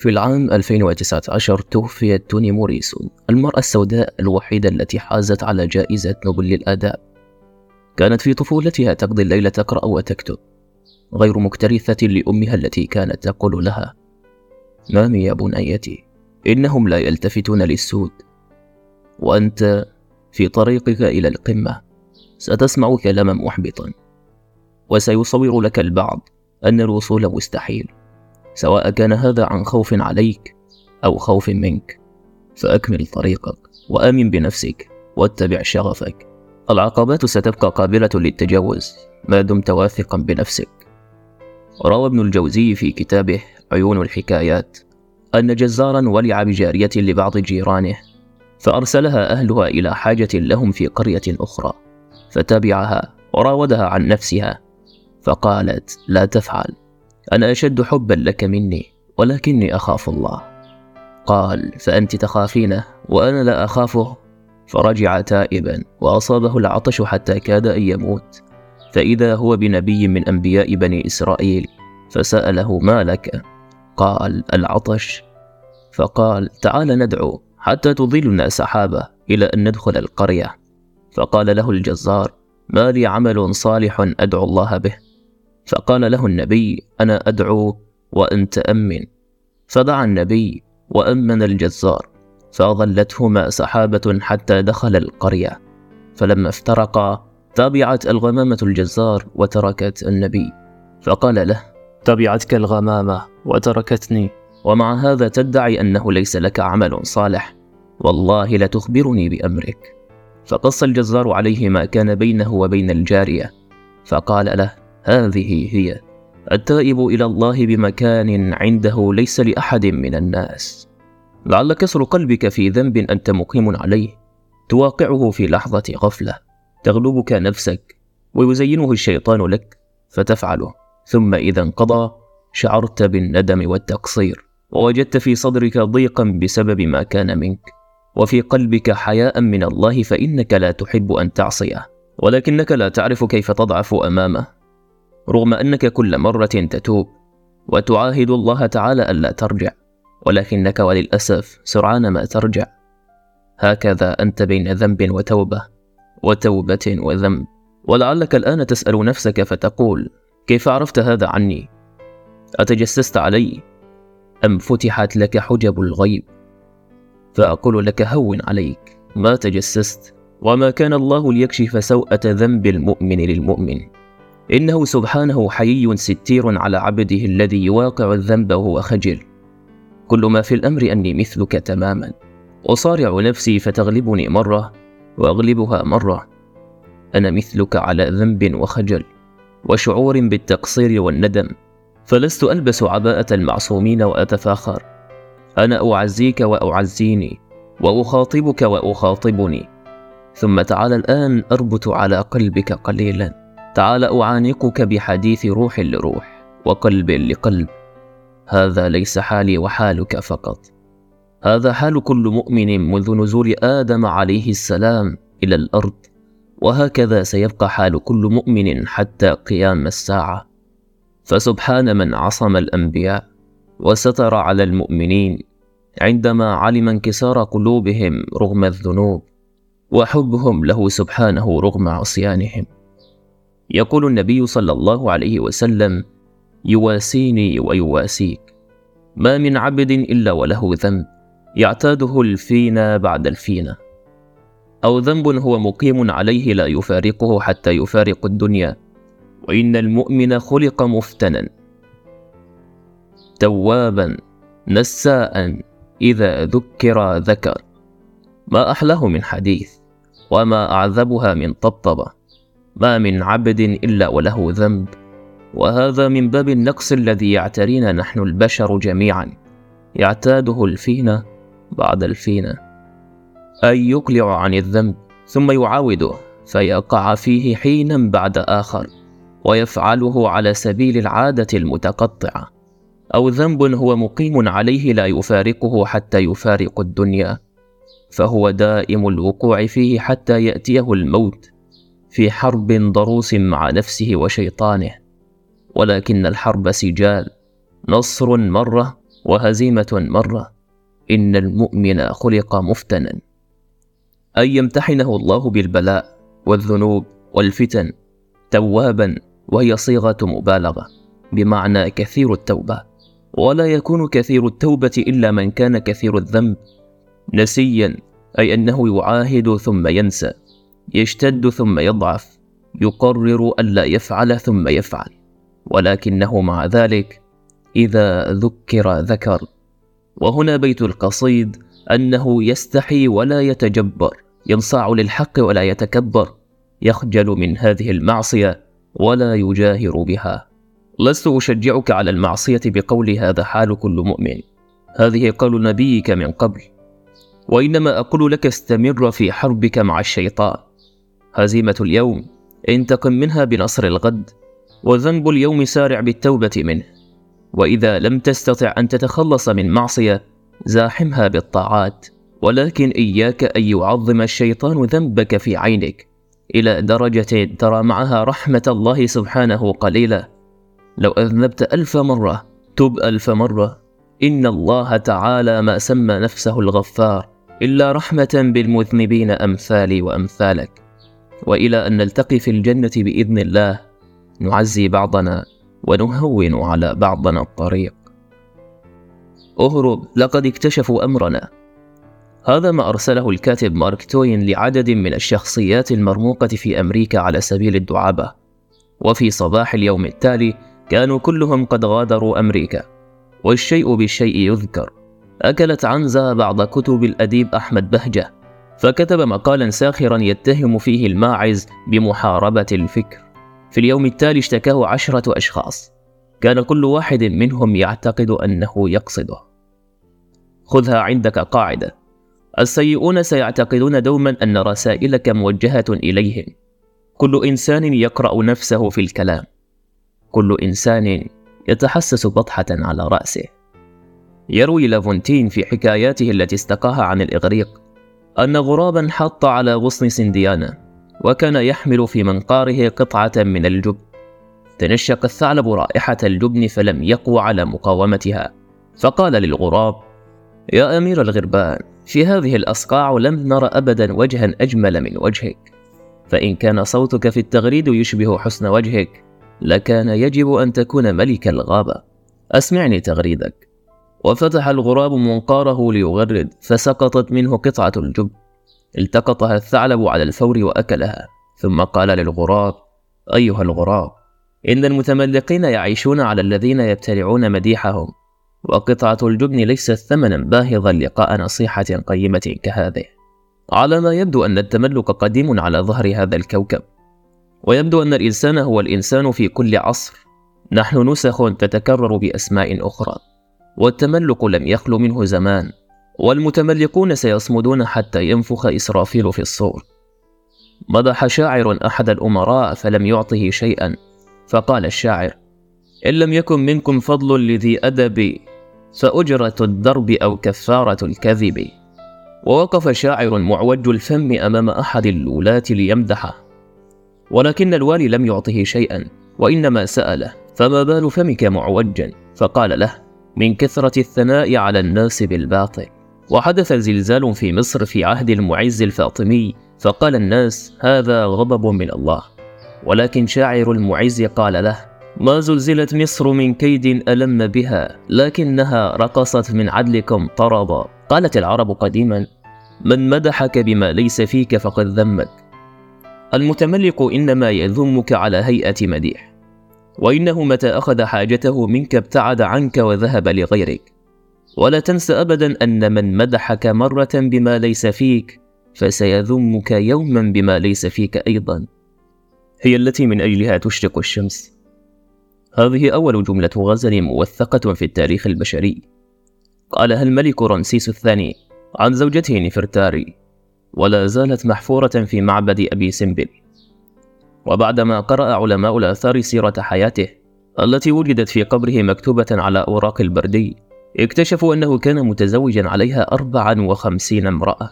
في العام 2019 توفيت توني موريسون المرأة السوداء الوحيدة التي حازت على جائزة نوبل للآداب كانت في طفولتها تقضي الليل تقرأ وتكتب غير مكترثة لأمها التي كانت تقول لها نامي يا بنيتي إنهم لا يلتفتون للسود. وأنت في طريقك إلى القمة ستسمع كلاما محبطا. وسيصور لك البعض أن الوصول مستحيل. سواء كان هذا عن خوف عليك أو خوف منك فأكمل طريقك وآمن بنفسك واتبع شغفك. العقبات ستبقى قابلة للتجاوز ما دمت واثقا بنفسك. روى ابن الجوزي في كتابه عيون الحكايات أن جزارا ولع بجارية لبعض جيرانه فأرسلها أهلها إلى حاجة لهم في قرية أخرى فتبعها وراودها عن نفسها فقالت لا تفعل. أنا أشد حبا لك مني ولكني أخاف الله. قال فأنت تخافينه وأنا لا أخافه؟ فرجع تائبا وأصابه العطش حتى كاد أن يموت. فإذا هو بنبي من أنبياء بني إسرائيل فسأله ما لك؟ قال العطش. فقال تعال ندعو حتى تضلنا سحابة إلى أن ندخل القرية. فقال له الجزار ما لي عمل صالح أدعو الله به؟ فقال له النبي أنا أدعو وأنت أمن فدعا النبي وأمن الجزار فأظلتهما سحابة حتى دخل القرية. فلما افترقا تابعت الغمامة الجزار وتركت النبي. فقال له تبعتك الغمامة وتركتني. ومع هذا تدعي أنه ليس لك عمل صالح. والله لتخبرني بأمرك. فقص الجزار عليه ما كان بينه وبين الجارية. فقال له هذه هي التائب إلى الله بمكان عنده ليس لأحد من الناس. لعل كسر قلبك في ذنب أنت مقيم عليه. تواقعه في لحظة غفلة. تغلبك نفسك ويزينه الشيطان لك فتفعله. ثم إذا انقضى شعرت بالندم والتقصير. ووجدت في صدرك ضيقا بسبب ما كان منك. وفي قلبك حياء من الله فإنك لا تحب أن تعصيه. ولكنك لا تعرف كيف تضعف أمامه. رغم أنك كل مرة تتوب وتعاهد الله تعالى ألا ترجع ولكنك وللأسف سرعان ما ترجع هكذا أنت بين ذنب وتوبة وتوبة وذنب ولعلك الآن تسأل نفسك فتقول كيف عرفت هذا عني؟ أتجسست علي؟ أم فتحت لك حجب الغيب؟ فأقول لك هون عليك ما تجسست وما كان الله ليكشف سوءة ذنب المؤمن للمؤمن إنه سبحانه حيي ستير على عبده الذي يواقع الذنب وهو خجل. كل ما في الأمر أني مثلك تماما. أصارع نفسي فتغلبني مرة وأغلبها مرة. أنا مثلك على ذنب وخجل وشعور بالتقصير والندم. فلست ألبس عباءة المعصومين وأتفاخر. أنا أعزيك وأعزيني وأخاطبك وأخاطبني. ثم تعال الآن أربط على قلبك قليلا. تعال أعانقك بحديث روح لروح وقلب لقلب. هذا ليس حالي وحالك فقط. هذا حال كل مؤمن منذ نزول آدم عليه السلام إلى الأرض. وهكذا سيبقى حال كل مؤمن حتى قيام الساعة. فسبحان من عصم الأنبياء وستر على المؤمنين عندما علم انكسار قلوبهم رغم الذنوب. وحبهم له سبحانه رغم عصيانهم. يقول النبي صلى الله عليه وسلم يواسيني ويواسيك ما من عبد إلا وله ذنب يعتاده الفينا بعد الفينا. أو ذنب هو مقيم عليه لا يفارقه حتى يفارق الدنيا وإن المؤمن خلق مفتنا. توابا نساء إذا ذكر ذكر. ما أحلاه من حديث وما أعذبها من طبطبة. ما من عبد إلا وله ذنب. وهذا من باب النقص الذي يعترينا نحن البشر جميعا. يعتاده الفينة بعد الفينة. أي يقلع عن الذنب ثم يعاوده فيقع فيه حينا بعد آخر ويفعله على سبيل العادة المتقطعة. أو ذنب هو مقيم عليه لا يفارقه حتى يفارق الدنيا فهو دائم الوقوع فيه حتى يأتيه الموت. في حرب ضروس مع نفسه وشيطانه ولكن الحرب سجال نصر مرة وهزيمة مرة. إن المؤمن خلق مفتنا. أن يمتحنه الله بالبلاء والذنوب والفتن توابا وهي صيغة مبالغة بمعنى كثير التوبة. ولا يكون كثير التوبة إلا من كان كثير الذنب نسيا أي أنه يعاهد ثم ينسى. يشتد ثم يضعف يقرر ألا يفعل ثم يفعل. ولكنه مع ذلك إذا ذكر ذكر. وهنا بيت القصيد أنه يستحي ولا يتجبر ينصاع للحق ولا يتكبر يخجل من هذه المعصية ولا يجاهر بها. لست أشجعك على المعصية بقول هذا حال كل مؤمن. هذه قول نبيك من قبل. وإنما أقول لك استمر في حربك مع الشيطان. هزيمة اليوم انتقم منها بنصر الغد وذنب اليوم سارع بالتوبة منه. وإذا لم تستطع أن تتخلص من معصية زاحمها بالطاعات. ولكن إياك أن يعظم الشيطان ذنبك في عينك إلى درجة ترى معها رحمة الله سبحانه قليلة لو أذنبت ألف مرة تب ألف مرة. إن الله تعالى ما سمى نفسه الغفار إلا رحمة بالمذنبين أمثالي وأمثالك. وإلى أن نلتقي في الجنة بإذن الله نعزي بعضنا ونهون على بعضنا الطريق. أهرب لقد اكتشفوا أمرنا. هذا ما أرسله الكاتب مارك توين لعدد من الشخصيات المرموقة في أمريكا على سبيل الدعابة. وفي صباح اليوم التالي كانوا كلهم قد غادروا أمريكا. والشيء بالشيء يذكر. أكلت عنزة بعض كتب الأديب أحمد بهجة. فكتب مقالا ساخرا يتهم فيه الماعز بمحاربة الفكر. في اليوم التالي اشتكاه عشرة أشخاص. كان كل واحد منهم يعتقد أنه يقصده. خذها عندك قاعدة. السيئون سيعتقدون دوما أن رسائلك موجهة إليهم. كل إنسان يقرأ نفسه في الكلام. كل إنسان يتحسس بطحة على رأسه. يروي لافونتين في حكاياته التي استقاها عن الإغريق. أن غرابا حط على غصن سنديانا وكان يحمل في منقاره قطعة من الجبن تنشق الثعلب رائحة الجبن فلم يقوى على مقاومتها. فقال للغراب يا أمير الغربان في هذه الأصقاع لم نر أبدا وجها أجمل من وجهك. فإن كان صوتك في التغريد يشبه حسن وجهك لكان يجب أن تكون ملك الغابة. أسمعني تغريدك. وفتح الغراب منقاره ليغرد فسقطت منه قطعة الجب. التقطها الثعلب على الفور وأكلها. ثم قال للغراب أيها الغراب إن المتملقين يعيشون على الذين يبتلعون مديحهم. وقطعة الجبن ليست ثمنا باهظا لقاء نصيحة قيمة كهذه. على ما يبدو أن التملق قديم على ظهر هذا الكوكب. ويبدو أن الإنسان هو الإنسان في كل عصر. نحن نسخ تتكرر بأسماء أخرى. والتملق لم يخل منه زمان والمتملقون سيصمدون حتى ينفخ إسرافيل في الصور. مدح شاعر أحد الأمراء فلم يعطه شيئا فقال الشاعر إن لم يكن منكم فضل لذي أدب فأجرة الدرب أو كفارة الكذب. ووقف شاعر معوج الفم أمام أحد الولاة ليمدحه. ولكن الوالي لم يعطه شيئا وإنما سأله فما بال فمك معوجا؟ فقال له من كثرة الثناء على الناس بالباطل. وحدث زلزال في مصر في عهد المعز الفاطمي فقال الناس هذا غضب من الله. ولكن شاعر المعز قال له ما زلزلت مصر من كيد ألم بها لكنها رقصت من عدلكم طربا قالت العرب قديما من مدحك بما ليس فيك فقد ذمك. المتملق إنما يذمك على هيئة مديح. وإنه متى أخذ حاجته منك ابتعد عنك وذهب لغيرك. ولا تنس أبدا أن من مدحك مرة بما ليس فيك فسيذمك يوما بما ليس فيك أيضا. هي التي من أجلها تشرق الشمس. هذه أول جملة غزل موثقة في التاريخ البشري. قالها الملك رمسيس الثاني عن زوجته نفرتاري؟ ولا زالت محفورة في معبد أبي سمبل. وبعدما قرأ علماء الآثار سيرة حياته التي وجدت في قبره مكتوبة على أوراق البردي اكتشفوا أنه كان متزوجا عليها 54 امرأة.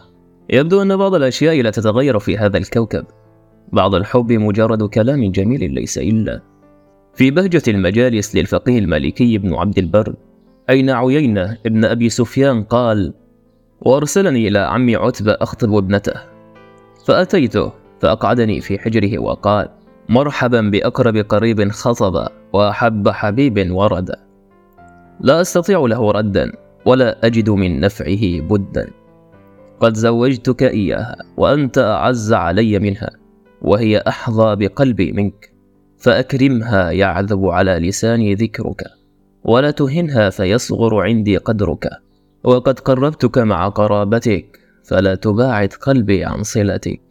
يبدو أن بعض الأشياء لا تتغير في هذا الكوكب. بعض الحب مجرد كلام جميل ليس إلا في بهجة المجالس للفقيه المالكي بن عبد البر أين عيينة ابن أبي سفيان قال وأرسلني إلى عمي عتبة أخطب ابنته فأتيته فأقعدني في حجره وقال مرحبا بأقرب قريب خطب وأحب حبيب ورد. لا أستطيع له ردا ولا أجد من نفعه بدا. قد زوجتك إياها وأنت أعز علي منها وهي أحظى بقلبي منك فأكرمها يعذب على لساني ذكرك ولا تهنها فيصغر عندي قدرك. وقد قربتك مع قرابتك فلا تباعد قلبي عن صلتك.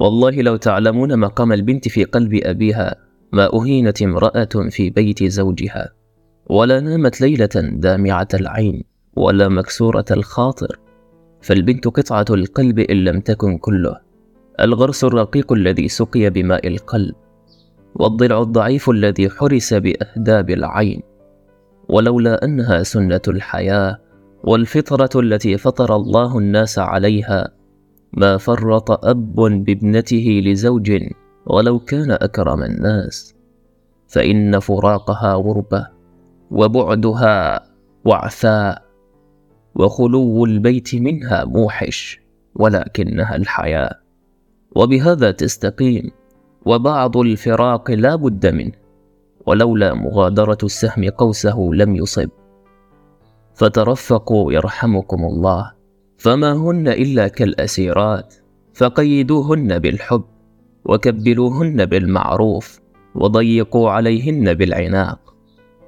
والله لو تعلمون مقام البنت في قلب أبيها ما أهينت امرأة في بيت زوجها. ولا نامت ليلة دامعة العين ولا مكسورة الخاطر. فالبنت قطعة القلب إن لم تكن كله. الغرس الرقيق الذي سقي بماء القلب. والضلع الضعيف الذي حرس بأهداب العين. ولولا أنها سنة الحياة والفطرة التي فطر الله الناس عليها ما فرط أب بابنته لزوج ولو كان أكرم الناس. فإن فراقها غربة وبعدها وعثاء وخلو البيت منها موحش ولكنها الحياة وبهذا تستقيم. وبعض الفراق لا بد منه. ولولا مغادرة السهم قوسه لم يصب. فترفقوا يرحمكم الله. فما هن إلا كالأسيرات فقيدوهن بالحب وكبلوهن بالمعروف وضيقوا عليهن بالعناق.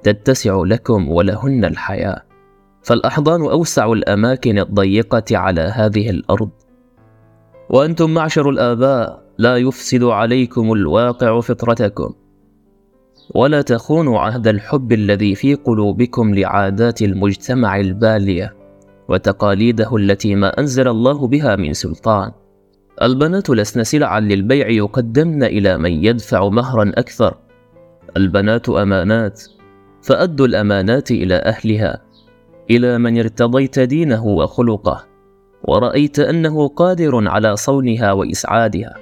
تتسع لكم ولهن الحياة. فالأحضان أوسع الأماكن الضيقة على هذه الأرض. وأنتم معشر الآباء لا يفسد عليكم الواقع فطرتكم. ولا تخونوا عهد الحب الذي في قلوبكم لعادات المجتمع البالية. وتقاليده التي ما أنزل الله بها من سلطان. البنات لسن سلعا للبيع يقدمن إلى من يدفع مهرا أكثر. البنات أمانات فأدوا الأمانات إلى أهلها. إلى من ارتضيت دينه وخلقه ورأيت أنه قادر على صونها وإسعادها.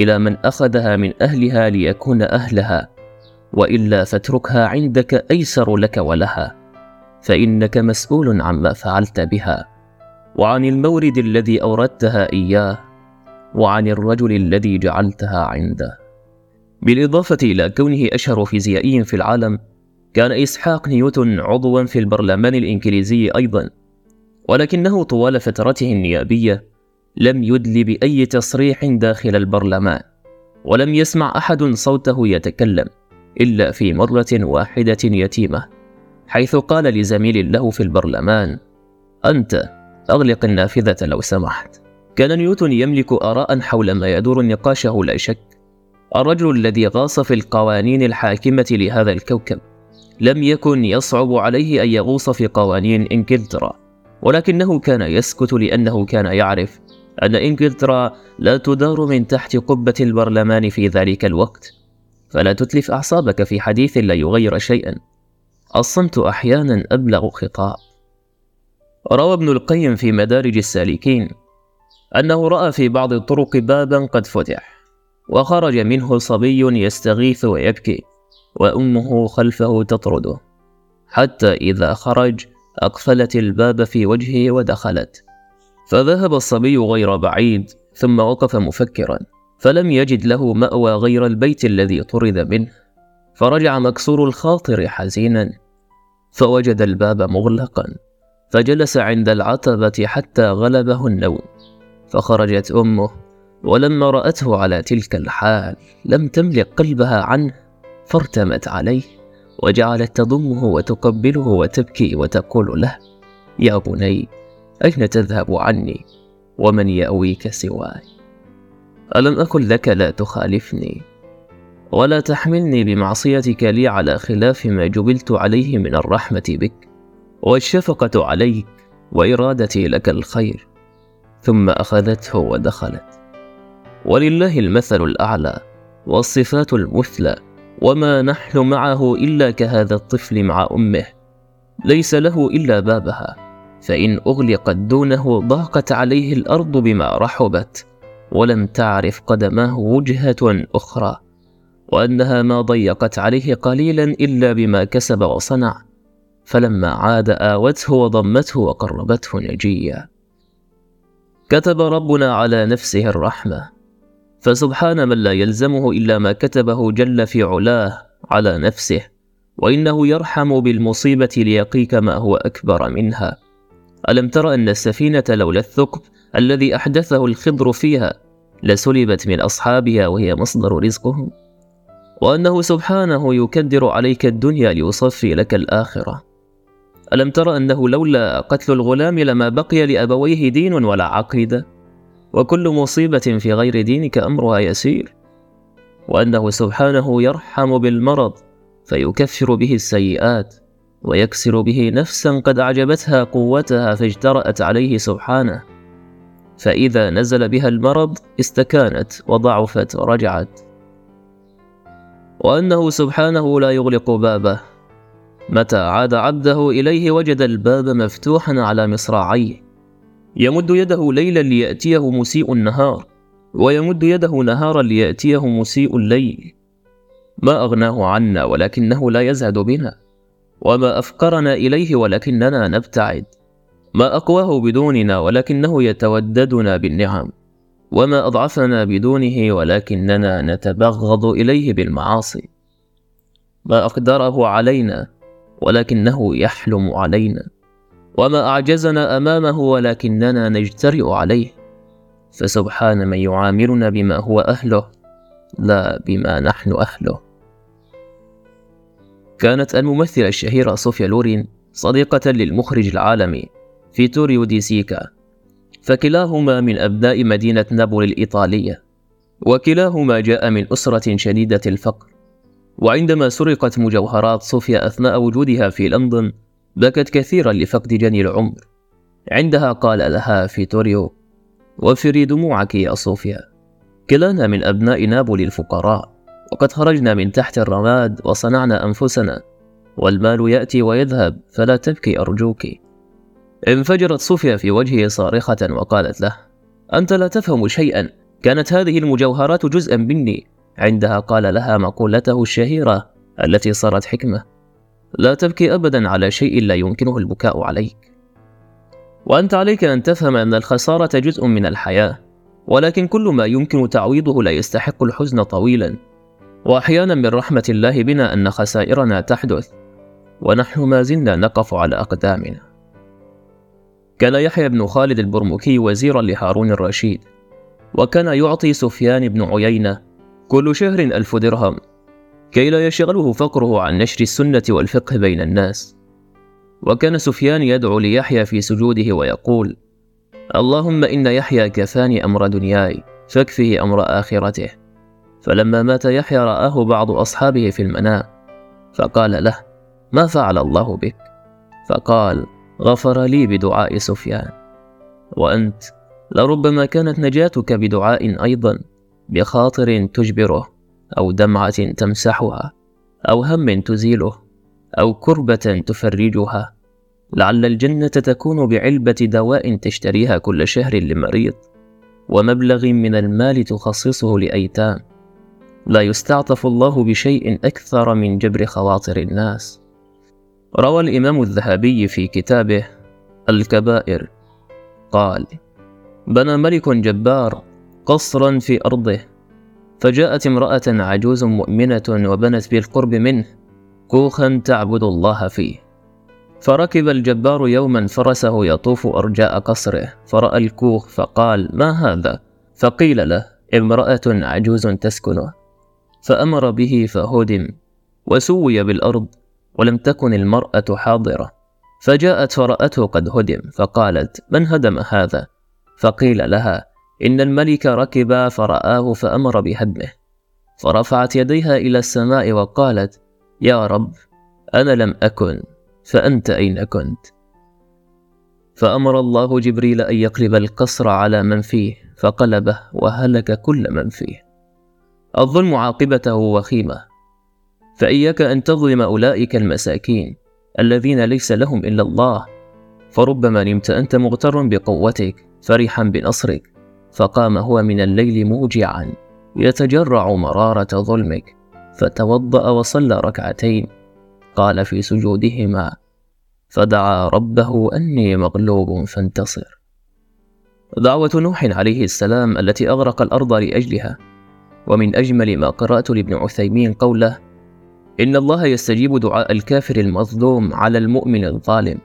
إلى من أخذها من أهلها ليكون أهلها وإلا فاتركها عندك أيسر لك ولها. فإنك مسؤول عما فعلت بها. وعن المورد الذي أوردتها إياه وعن الرجل الذي جعلتها عنده. بالإضافة إلى كونه أشهر فيزيائي في العالم كان إسحاق نيوتن عضوا في البرلمان الإنجليزي أيضا. ولكنه طوال فترته النيابية لم يدل بأي تصريح داخل البرلمان ولم يسمع أحد صوته يتكلم إلا في مرة واحدة يتيمة. حيث قال لزميل له في البرلمان أنت أغلق النافذة لو سمحت. كان نيوتن يملك آراء حول ما يدور نقاشه لا شك. الرجل الذي غاص في القوانين الحاكمة لهذا الكوكب لم يكن يصعب عليه أن يغوص في قوانين إنجلترا ولكنه كان يسكت لأنه كان يعرف أن إنجلترا لا تدار من تحت قبة البرلمان في ذلك الوقت. فلا تتلف أعصابك في حديث لا يغير شيئا. الصمت أحيانا أبلغ خطاب روى ابن القيم في مدارج السالكين أنه رأى في بعض الطرق بابا قد فتح وخرج منه صبي يستغيث ويبكي وأمه خلفه تطرده حتى إذا خرج أقفلت الباب في وجهه ودخلت. فذهب الصبي غير بعيد ثم وقف مفكرا فلم يجد له مأوى غير البيت الذي طرد منه. فرجع مكسور الخاطر حزينا فوجد الباب مغلقا فجلس عند العتبة حتى غلبه النوم فخرجت أمه ولما رأته على تلك الحال لم تملك قلبها عنه فارتمت عليه وجعلت تضمه وتقبله وتبكي وتقول له يا بني أين تذهب عني؟ ومن يأويك سواي؟ ألم أقل لك لا تخالفني؟ ولا تحملني بمعصيتك لي على خلاف ما جبلت عليه من الرحمة بك والشفقة عليك وإرادتي لك الخير. ثم أخذته ودخلت. ولله المثل الأعلى والصفات المثلى وما نحن معه إلا كهذا الطفل مع أمه. ليس له إلا بابها. فإن أغلقت دونه ضاقت عليه الأرض بما رحبت. ولم تعرف قدماه وجهة أخرى. وأنها ما ضيقت عليه قليلا إلا بما كسب وصنع. فلما عاد آوته وضمته وقربته نجيا. كتب ربنا على نفسه الرحمة. فسبحان من لا يلزمه إلا ما كتبه جل في علاه على نفسه. وإنه يرحم بالمصيبة ليقيك ما هو أكبر منها. ألم تر أن السفينة لولا الثقب الذي أحدثه الخضر فيها لسلبت من أصحابها وهي مصدر رزقهم؟ وأنه سبحانه يكدر عليك الدنيا ليصفي لك الآخرة. ألم تر أنه لولا قتل الغلام لما بقي لأبويه دين ولا عقيدة؟ وكل مصيبة في غير دينك أمرها يسير. وأنه سبحانه يرحم بالمرض فيكفر به السيئات ويكسر به نفسا قد أعجبتها قوتها فاجترأت عليه سبحانه. فإذا نزل بها المرض استكانت وضعفت ورجعت. وأنه سبحانه لا يغلق بابه. متى عاد عبده إليه وجد الباب مفتوحا على مصراعيه. يمد يده ليلا ليأتيه مسيء النهار ويمد يده نهارا ليأتيه مسيء الليل. ما أغناه عنا ولكنه لا يزهد بنا وما أفقرنا إليه ولكننا نبتعد. ما أقواه بدوننا ولكنه يتوددنا بالنعم. وما أضعفنا بدونه ولكننا نتبغض إليه بالمعاصي ما أقدره علينا ولكنه يحلم علينا وما أعجزنا أمامه ولكننا نجترئ عليه فسبحان من يعاملنا بما هو أهله لا بما نحن أهله كانت الممثلة الشهيرة صوفيا لورين صديقة للمخرج العالمي فيتوريو دي سيكا فكلاهما من أبناء مدينة نابولي الإيطالية وكلاهما جاء من أسرة شديدة الفقر. وعندما سرقت مجوهرات صوفيا أثناء وجودها في لندن بكت كثيرا لفقد جني العمر. عندها قال لها فيتوريو وفري دموعك يا صوفيا. كلانا من أبناء نابولي الفقراء وقد خرجنا من تحت الرماد وصنعنا أنفسنا. والمال يأتي ويذهب فلا تبكي أرجوك. انفجرت صوفيا في وجهه صارخة وقالت له أنت لا تفهم شيئا. كانت هذه المجوهرات جزءا مني. عندها قال لها مقولته الشهيرة التي صارت حكمة. لا تبكي أبدا على شيء لا يمكنه البكاء عليك. وأنت عليك أن تفهم أن الخسارة جزء من الحياة ولكن كل ما يمكن تعويضه لا يستحق الحزن طويلا. وأحيانا من رحمة الله بنا أن خسائرنا تحدث ونحن ما زلنا نقف على أقدامنا. كان يحيى بن خالد البرمكي وزيرا لهارون الرشيد. وكان يعطي سفيان بن عيينة كل شهر ألف درهم كي لا يشغله فقره عن نشر السنة والفقه بين الناس. وكان سفيان يدعو ليحيى في سجوده ويقول اللهم إن يحيى كفاني أمر دنياي فاكفه أمر آخرته. فلما مات يحيى رآه بعض أصحابه في المنام فقال له ما فعل الله بك؟ فقال غفر لي بدعاء سفيان. وأنت لربما كانت نجاتك بدعاء أيضا بخاطر تجبره أو دمعة تمسحها أو هم تزيله أو كربة تفرجها. لعل الجنة تكون بعلبة دواء تشتريها كل شهر لمريض ومبلغ من المال تخصصه لأيتام. لا يستعطف الله بشيء أكثر من جبر خواطر الناس. روى الإمام الذهبي في كتابه الكبائر قال بنى ملك جبار قصرا في أرضه فجاءت امرأة عجوز مؤمنة وبنت بالقرب منه كوخا تعبد الله فيه. فركب الجبار يوما فرسه يطوف أرجاء قصره فرأى الكوخ فقال ما هذا؟ فقيل له امرأة عجوز تسكنه. فأمر به فهدم وسوي بالأرض ولم تكن المرأة حاضرة. فجاءت فرأته قد هدم فقالت من هدم هذا؟ فقيل لها إن الملك ركب فرآه فأمر بهدمه. فرفعت يديها إلى السماء وقالت يا رب أنا لم أكن فأنت أين كنت؟ فأمر الله جبريل أن يقلب القصر على من فيه فقلبه وهلك كل من فيه. الظلم عاقبته وخيمة. فإياك أن تظلم أولئك المساكين الذين ليس لهم إلا الله. فربما نمت أنت مغتر بقوتك فرحا بنصرك فقام هو من الليل موجعا يتجرع مرارة ظلمك فتوضأ وصلى ركعتين قال في سجودهما فدعا ربه أني مغلوب فانتصر. دعوة نوح عليه السلام التي أغرق الأرض لأجلها ومن أجمل ما قرأت لابن عثيمين قوله إن الله يستجيب دعاء الكافر المظلوم على المؤمن الظالم.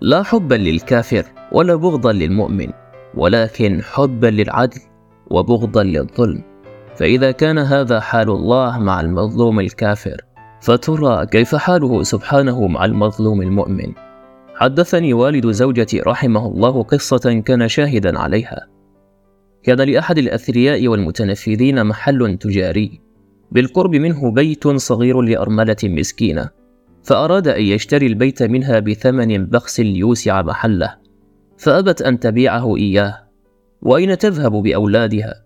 لا حبا للكافر ولا بغضا للمؤمن ولكن حبا للعدل وبغضا للظلم. فإذا كان هذا حال الله مع المظلوم الكافر فترى كيف حاله سبحانه مع المظلوم المؤمن. حدثني والد زوجتي رحمه الله قصة كان شاهدا عليها. كان لأحد الأثرياء والمتنفذين محل تجاري. بالقرب منه بيت صغير لأرملة مسكينة فأراد أن يشتري البيت منها بثمن بخس ليوسع محله فأبت أن تبيعه إياه وأين تذهب بأولادها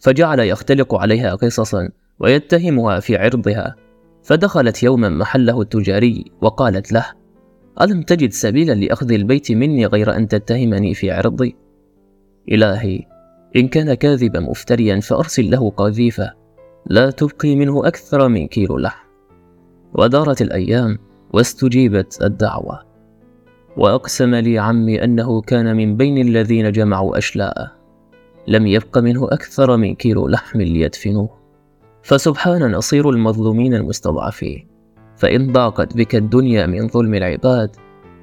فجعل يختلق عليها قصصا ويتهمها في عرضها فدخلت يوما محله التجاري وقالت له ألم تجد سبيلا لأخذ البيت مني غير أن تتهمني في عرضي؟ إلهي إن كان كاذبا مفتريا فأرسل له قذيفة لا تبقي منه أكثر من كيلو لحم. ودارت الأيام واستجيبت الدعوة. وأقسم لي عمي أنه كان من بين الذين جمعوا أشلاءه. لم يبق منه أكثر من كيلو لحم ليدفنوه. فسبحان نصير المظلومين المستضعفين. فإن ضاقت بك الدنيا من ظلم العباد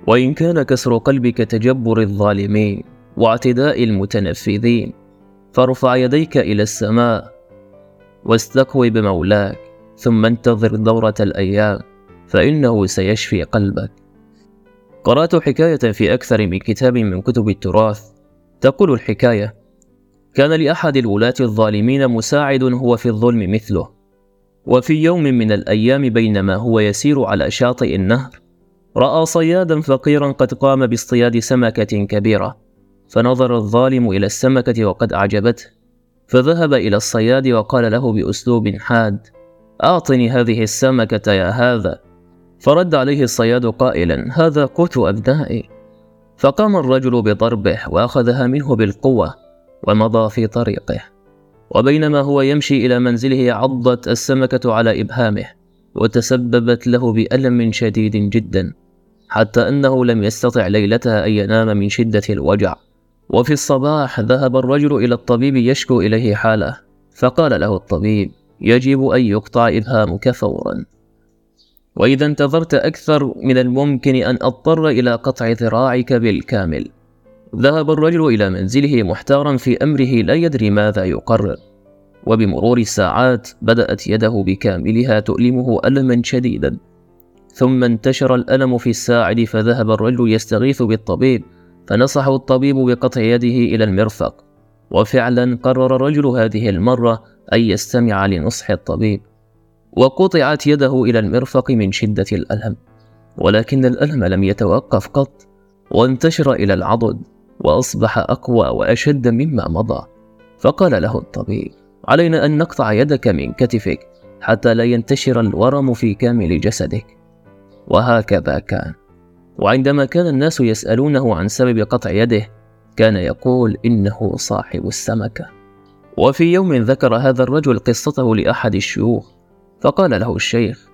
وإن كان كسر قلبك تجبر الظالمين واعتداء المتنفذين فارفع يديك إلى السماء واستقوي بمولاك ثم انتظر دورة الأيام فإنه سيشفي قلبك. قرأت حكاية في أكثر من كتاب من كتب التراث. تقول الحكاية كان لأحد الولاة الظالمين مساعد هو في الظلم مثله. وفي يوم من الأيام بينما هو يسير على شاطئ النهر رأى صيادا فقيرا قد قام باصطياد سمكة كبيرة فنظر الظالم إلى السمكة وقد أعجبته. فذهب إلى الصياد وقال له بأسلوب حاد أعطني هذه السمكة يا هذا. فرد عليه الصياد قائلا هذا قوت أبنائي. فقام الرجل بضربه وأخذها منه بالقوة ومضى في طريقه. وبينما هو يمشي إلى منزله عضت السمكة على إبهامه وتسببت له بألم شديد جدا حتى أنه لم يستطع ليلتها أن ينام من شدة الوجع. وفي الصباح ذهب الرجل إلى الطبيب يشكو إليه حاله فقال له الطبيب يجب أن يقطع إبهامك فورا. وإذا انتظرت أكثر من الممكن أن أضطر إلى قطع ذراعك بالكامل. ذهب الرجل إلى منزله محتارا في أمره لا يدري ماذا يقرر. وبمرور الساعات بدأت يده بكاملها تؤلمه ألما شديدا. ثم انتشر الألم في الساعد فذهب الرجل يستغيث بالطبيب فنصحه الطبيب بقطع يده إلى المرفق. وفعلا قرر الرجل هذه المرة أن يستمع لنصح الطبيب. وقطعت يده إلى المرفق من شدة الألم. ولكن الألم لم يتوقف قط. وانتشر إلى العضد. وأصبح أقوى وأشد مما مضى. فقال له الطبيب علينا أن نقطع يدك من كتفك حتى لا ينتشر الورم في كامل جسدك. وهكذا كان. وعندما كان الناس يسألونه عن سبب قطع يده كان يقول إنه صاحب السمكة. وفي يوم ذكر هذا الرجل قصته لأحد الشيوخ فقال له الشيخ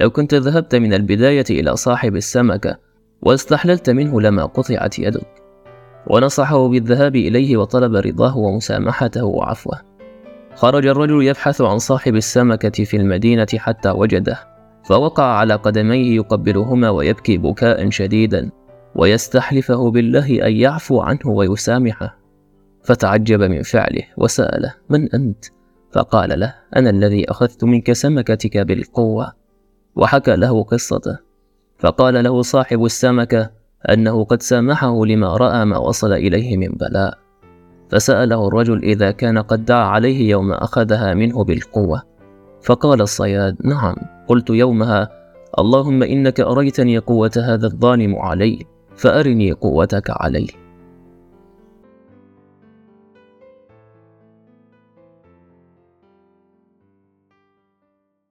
لو كنت ذهبت من البداية إلى صاحب السمكة واستحللت منه لما قطعت يدك. ونصحه بالذهاب إليه وطلب رضاه ومسامحته وعفوه. خرج الرجل يبحث عن صاحب السمكة في المدينة حتى وجده. فوقع على قدميه يقبلهما ويبكي بكاء شديدا ويستحلفه بالله أن يعفو عنه ويسامحه. فتعجب من فعله وسأله من أنت؟ فقال له أنا الذي أخذت منك سمكتك بالقوة. وحكى له قصته. فقال له صاحب السمكة أنه قد سامحه لما رأى ما وصل إليه من بلاء. فسأله الرجل إذا كان قد دعا عليه يوم أخذها منه بالقوة. فقال الصياد نعم. قلت يومها اللهم إنك أريتني قوة هذا الظالم علي فأرني قوتك عليه.